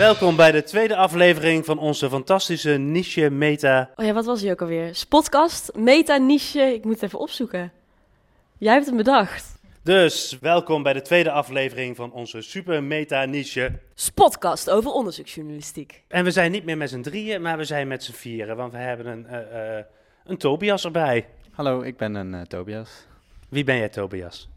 Welkom bij de tweede aflevering van onze fantastische niche meta. Oh ja, wat was die ook alweer? Spotcast, meta niche. Ik moet het even opzoeken. Jij hebt hem bedacht. Dus welkom bij de tweede aflevering van onze super meta niche. Spotcast over onderzoeksjournalistiek. En we zijn niet meer met z'n drieën, maar we zijn met z'n vieren, want we hebben een, eh, eh, een Tobias erbij. Hallo, ik ben een eh, Tobias. Wie ben jij, Tobias?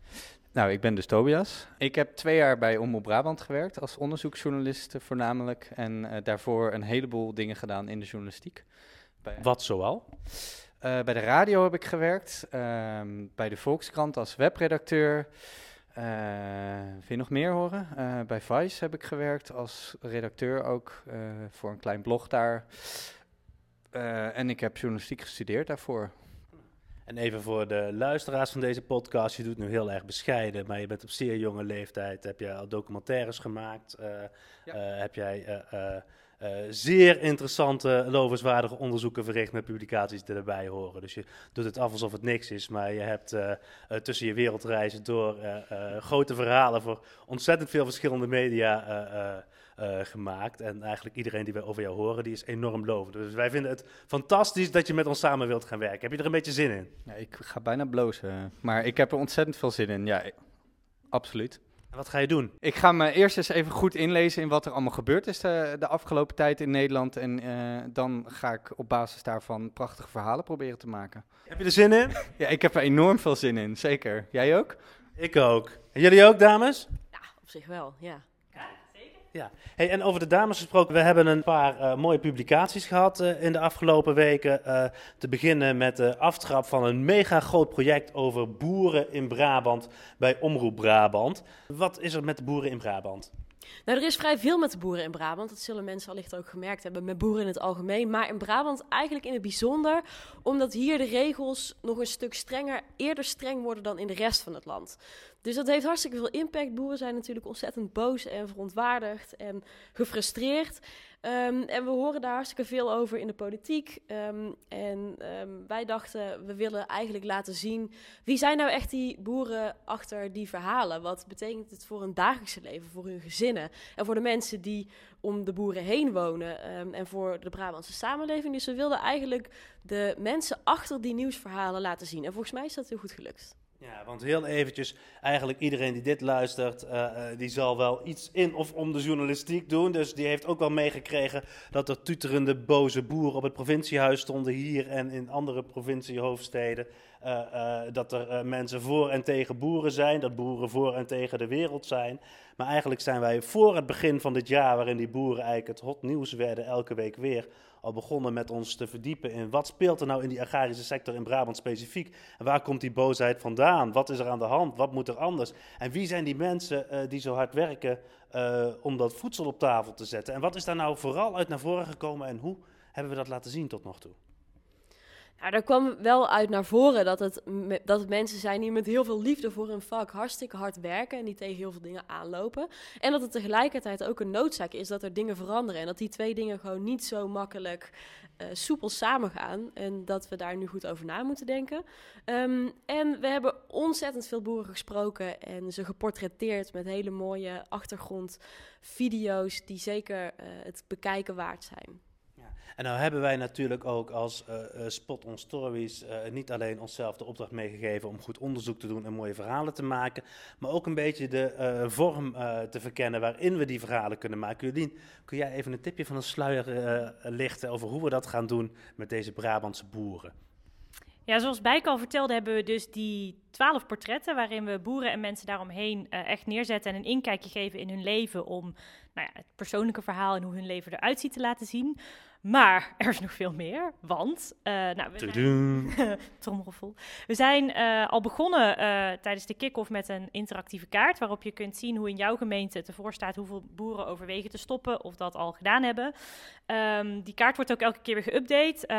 Nou, ik ben dus Tobias. Ik heb twee jaar bij Omroep Brabant gewerkt als onderzoeksjournalist eh, voornamelijk. En eh, daarvoor een heleboel dingen gedaan in de journalistiek. Bij, Wat zoal? eh, bij de radio heb ik gewerkt, ehm, bij de Volkskrant als webredacteur. Eh, wil je nog meer horen? Bij Vice heb ik gewerkt als redacteur ook voor een klein blog daar. En ik heb journalistiek gestudeerd daarvoor. En even voor de luisteraars van deze podcast, je doet nu heel erg bescheiden, maar je bent op zeer jonge leeftijd, heb je al documentaires gemaakt, eh, Ja. eh, heb jij eh, zeer interessante, lovenswaardige onderzoeken verricht met publicaties die erbij horen. Dus je doet het af alsof het niks is, maar je hebt tussen je wereldreizen door grote verhalen voor ontzettend veel verschillende media eh, eh, eh, gemaakt. En eigenlijk iedereen die wij over jou horen, die is enorm lovend. Dus wij vinden het fantastisch dat je met ons samen wilt gaan werken. Heb je er een beetje zin in? Ja, ik ga bijna blozen, maar ik heb er ontzettend veel zin in. Ja, absoluut. En wat ga je doen? Ik ga me eerst eens even goed inlezen in wat er allemaal gebeurd is de, de afgelopen tijd in Nederland. En eh, dan ga ik op basis daarvan prachtige verhalen proberen te maken. Heb je er zin in? Ja, ik heb er enorm veel zin in, zeker. Jij ook? Ik ook. En jullie ook, dames? Ja, op zich wel, ja. Ja. Hey, en over de dames gesproken, we hebben een paar eh, mooie publicaties gehad eh, in de afgelopen weken. Eh, te beginnen met de aftrap van een mega groot project over boeren in Brabant bij Omroep Brabant. Wat is er met de boeren in Brabant? Nou, er is vrij veel met de boeren in Brabant. Dat zullen mensen allicht ook gemerkt hebben. Met boeren in het algemeen. Maar in Brabant eigenlijk in het bijzonder. Omdat hier de regels nog een stuk strenger, eerder streng worden dan in de rest van het land. Dus dat heeft hartstikke veel impact. Boeren zijn natuurlijk ontzettend boos en verontwaardigd en gefrustreerd. Ehm, en we horen daar hartstikke veel over in de politiek. Ehm, en ehm, wij dachten, we willen eigenlijk laten zien wie zijn nou echt die boeren achter die verhalen? Wat betekent het voor hun dagelijkse leven, voor hun gezinnen en voor de mensen die om de boeren heen wonen en voor de Brabantse samenleving? Dus we wilden eigenlijk de mensen achter die nieuwsverhalen laten zien. En volgens mij is dat heel goed gelukt. Ja, want heel eventjes, eigenlijk iedereen die dit luistert, eh, eh, die zal wel iets in of om de journalistiek doen. Dus die heeft ook wel meegekregen dat er tuterende boze boeren op het provinciehuis stonden hier en in andere provinciehoofdsteden. Eh, eh, dat er eh, mensen voor en tegen boeren zijn, dat boeren voor en tegen de wereld zijn. Maar eigenlijk zijn wij voor het begin van dit jaar, waarin die boeren eigenlijk het hot nieuws werden, elke week weer, al begonnen met ons te verdiepen in wat speelt er nou in die agrarische sector in Brabant specifiek. En waar komt die boosheid vandaan? Wat is er aan de hand? Wat moet er anders? En wie zijn die mensen die zo hard werken om dat voedsel op tafel te zetten? En wat is daar nou vooral uit naar voren gekomen en hoe hebben we dat laten zien tot nog toe? Nou, daar kwam wel uit naar voren dat het, dat mensen zijn die met heel veel liefde voor hun vak hartstikke hard werken en die tegen heel veel dingen aanlopen. En dat het tegelijkertijd ook een noodzaak is dat er dingen veranderen en dat die twee dingen gewoon niet zo makkelijk eh, soepel samengaan en dat we daar nu goed over na moeten denken. Ehm, en we hebben ontzettend veel boeren gesproken en ze geportretteerd met hele mooie achtergrondvideo's die zeker eh, het bekijken waard zijn. En nou hebben wij natuurlijk ook als eh, eh, Spot on Stories eh, niet alleen onszelf de opdracht meegegeven om goed onderzoek te doen en mooie verhalen te maken, maar ook een beetje de vorm te verkennen waarin we die verhalen kunnen maken. Jolien, kun jij even een tipje van een sluier lichten over hoe we dat gaan doen met deze Brabantse boeren? Ja, zoals Bijk al vertelde, hebben we dus die twaalf portretten waarin we boeren en mensen daaromheen echt neerzetten en een inkijkje geven in hun leven om nou ja, het persoonlijke verhaal en hoe hun leven eruit ziet te laten zien. Maar er is nog veel meer, want eh, nou, we zijn-. We zijn eh, al begonnen eh, tijdens de kick-off met een interactieve kaart waarop je kunt zien hoe in jouw gemeente het ervoor staat hoeveel boeren overwegen te stoppen of dat al gedaan hebben. Ehm, die kaart wordt ook elke keer weer geüpdate.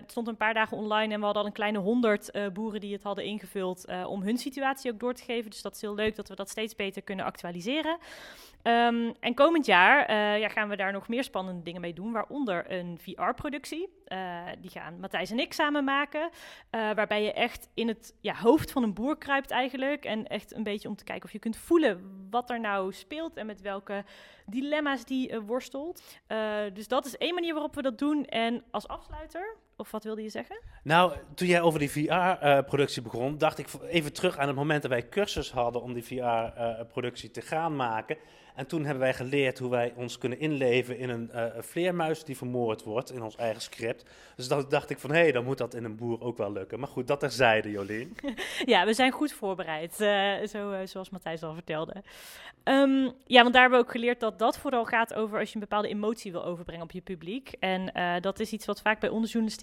Het stond een paar dagen online en we hadden al een kleine honderd boeren die het hadden ingevuld om hun situatie ook door te geven. Dus dat is heel leuk dat we dat steeds beter kunnen actualiseren. Ehm, en komend jaar ja, gaan we daar nog meer spannende dingen mee doen, waaronder een een VR-productie. die gaan Matthijs en ik samen maken. waarbij je echt in het ja, hoofd van een boer kruipt eigenlijk. En echt een beetje om te kijken of je kunt voelen wat er nou speelt en met welke dilemma's die worstelt. dus dat is één manier waarop we dat doen. En als afsluiter of wat wilde je zeggen? Nou, toen jij over die VR-productie begon, dacht ik even terug aan het moment dat wij cursus hadden om die VR-productie te gaan maken. En toen hebben wij geleerd hoe wij ons kunnen inleven in een uh, vleermuis die vermoord wordt in ons eigen script. Dus dan dacht ik van, hé, hey, dan moet dat in een boer ook wel lukken. Maar goed, dat terzijde, Jolien. ja, we zijn goed voorbereid, zo, zoals Matthijs al vertelde. Um, ja, want daar hebben we ook geleerd dat dat vooral gaat over als je een bepaalde emotie wil overbrengen op je publiek. En dat is iets wat vaak bij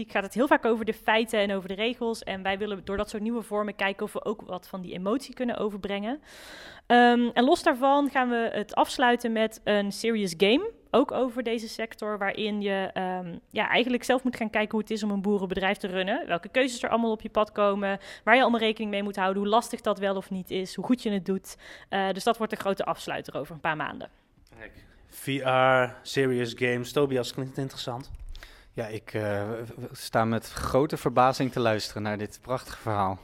onderjournalistiek gaat het heel vaak over de feiten en over de regels. En wij willen door dat soort nieuwe vormen kijken of we ook wat van die emotie kunnen overbrengen. Um, en los daarvan gaan we het afsluiten met een serious game. Ook over deze sector, waarin je um, ja, eigenlijk zelf moet gaan kijken hoe het is om een boerenbedrijf te runnen. Welke keuzes er allemaal op je pad komen. Waar je allemaal rekening mee moet houden. Hoe lastig dat wel of niet is. Hoe goed je het doet. Uh, dus dat wordt de grote afsluiter over een paar maanden. VR, serious games. Tobias, klinkt interessant? Ja, ik uh, sta met grote verbazing te luisteren naar dit prachtige verhaal.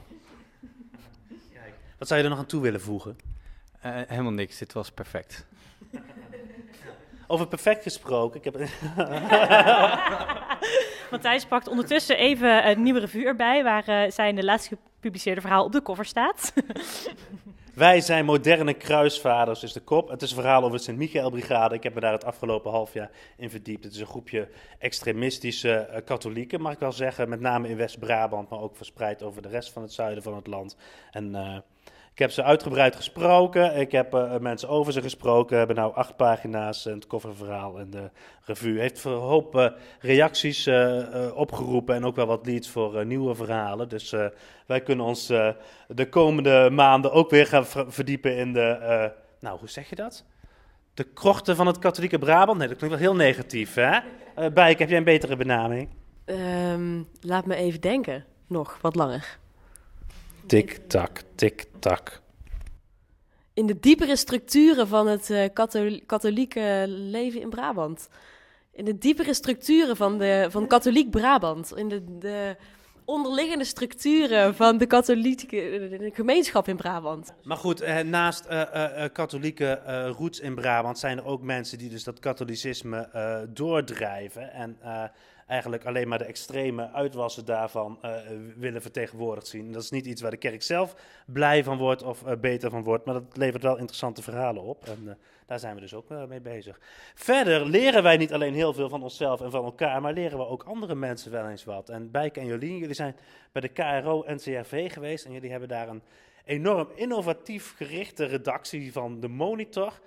Wat zou je er nog aan toe willen voegen? Uh, helemaal niks, dit was perfect. Over perfect gesproken. Ik heb... Matthijs pakt ondertussen even een nieuwe revue erbij, waar uh, zijn de laatst gepubliceerde verhaal op de cover staat. Wij zijn moderne kruisvaders, is de kop. Het is een verhaal over de Sint-Michael-brigade. Ik heb me daar het afgelopen half jaar in verdiept. Het is een groepje extremistische uh, katholieken, mag ik wel zeggen. Met name in West-Brabant, maar ook verspreid over de rest van het zuiden van het land. En uh, ik heb ze uitgebreid gesproken. Ik heb uh, mensen over ze gesproken. We hebben nou acht pagina's het kofferverhaal en de revue. Heeft een hoop uh, reacties uh, opgeroepen en ook wel wat leads voor nieuwe verhalen. Dus wij kunnen ons de komende maanden ook weer gaan verdiepen in de, nou hoe zeg je dat? De krochten van het katholieke Brabant? Nee, dat klinkt wel heel negatief, hè? Bijk, heb jij een betere benaming? Um, laat me even denken. Nog wat langer. Tik-tak, tik-tak. In de diepere structuren van het uh, katholieke leven in Brabant. In de diepere structuren van, de, van katholiek Brabant. In de, de onderliggende structuren van de katholieke de gemeenschap in Brabant. Maar goed, eh, naast uh, uh, katholieke roots in Brabant zijn er ook mensen die dus dat katholicisme doordrijven. En eigenlijk alleen maar de extreme uitwassen daarvan uh, willen vertegenwoordigd zien. Dat is niet iets waar de kerk zelf blij van wordt of uh, beter van wordt, maar dat levert wel interessante verhalen op. En uh, daar zijn we dus ook mee bezig. Verder leren wij niet alleen heel veel van onszelf en van elkaar, maar leren we ook andere mensen wel eens wat. En Bijk en Jolien, jullie zijn bij de KRO-NCRV geweest en jullie hebben daar een enorm innovatief gerichte redactie van de Monitor.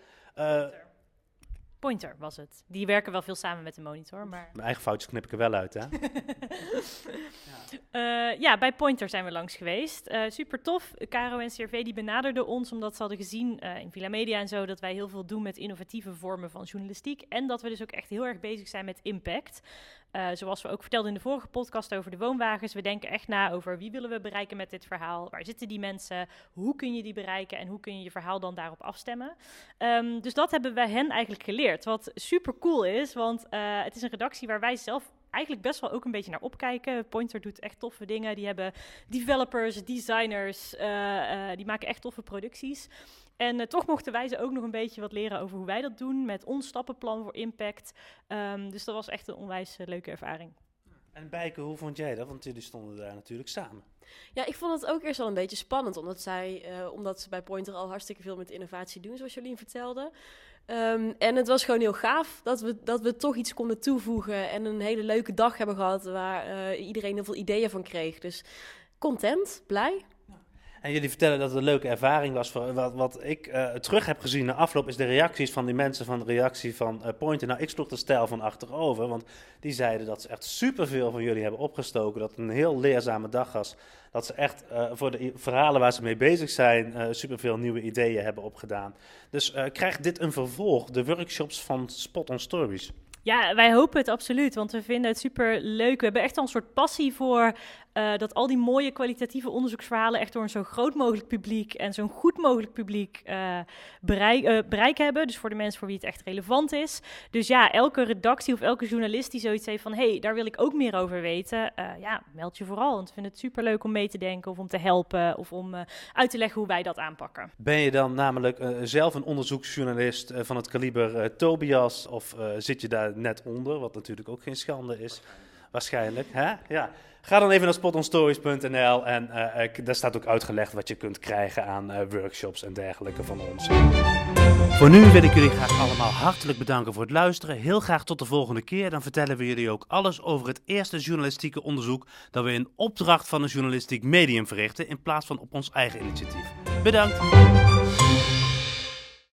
Pointer was het. Die werken wel veel samen met de monitor, maar... Mijn eigen foutjes knip ik er wel uit, hè? ja. Uh, ja. bij Pointer zijn we langs geweest. Uh, super tof. Caro en CRV die benaderden ons omdat ze hadden gezien uh, in Villa Media en zo... dat wij heel veel doen met innovatieve vormen van journalistiek. En dat we dus ook echt heel erg bezig zijn met impact. Uh, zoals we ook vertelden in de vorige podcast over de woonwagens. We denken echt na over wie willen we bereiken met dit verhaal? Waar zitten die mensen? Hoe kun je die bereiken? En hoe kun je je verhaal dan daarop afstemmen? Um, dus dat hebben wij hen eigenlijk geleerd. Wat super cool is, want uh, het is een redactie waar wij zelf eigenlijk best wel ook een beetje naar opkijken. Pointer doet echt toffe dingen. Die hebben developers, designers, uh, die maken echt toffe producties. En uh, toch mochten wij ze ook nog een beetje wat leren over hoe wij dat doen met ons stappenplan voor impact. Um, dus dat was echt een onwijs uh, leuke ervaring. En Bijke, hoe vond jij dat? Want jullie stonden daar natuurlijk samen. Ja, ik vond het ook eerst wel een beetje spannend, omdat, zij, uh, omdat ze bij Pointer al hartstikke veel met innovatie doen, zoals Jolien vertelde. Um, en het was gewoon heel gaaf dat we, dat we toch iets konden toevoegen en een hele leuke dag hebben gehad waar iedereen heel veel ideeën van kreeg. Dus content, blij. En jullie vertellen dat het een leuke ervaring was. Voor, wat, wat ik uh, terug heb gezien na afloop is de reacties van die mensen van de reactie van uh, Pointer. Nou, ik sloeg de stijl van achterover, want die zeiden dat ze echt superveel van jullie hebben opgestoken. Dat het een heel leerzame dag was. Dat ze echt uh, voor de verhalen waar ze mee bezig zijn superveel nieuwe ideeën hebben opgedaan. Dus krijgt dit een vervolg, de workshops van Spot on Stories? Ja, wij hopen het absoluut, want we vinden het super leuk. We hebben echt al een soort passie voor eh, dat al die mooie kwalitatieve onderzoeksverhalen echt door een zo groot mogelijk publiek en zo'n goed mogelijk publiek uh, bereik, bereik, hebben. Dus voor de mensen voor wie het echt relevant is. Dus ja, elke redactie of elke journalist die zoiets heeft van hé, hey, daar wil ik ook meer over weten. ja, meld je vooral. Want we vinden het super leuk om mee te denken of om te helpen of om uit te leggen hoe wij dat aanpakken. Ben je dan namelijk zelf een onderzoeksjournalist van het kaliber Tobias of zit je daar net onder, wat natuurlijk ook geen schande is? Waarschijnlijk. Hè? Ja. Ga dan even naar spotonstories.nl en uh, daar staat ook uitgelegd wat je kunt krijgen aan uh, workshops en dergelijke van ons. Voor nu wil ik jullie graag allemaal hartelijk bedanken voor het luisteren. Heel graag tot de volgende keer. Dan vertellen we jullie ook alles over het eerste journalistieke onderzoek dat we in opdracht van een journalistiek medium verrichten in plaats van op ons eigen initiatief. Bedankt!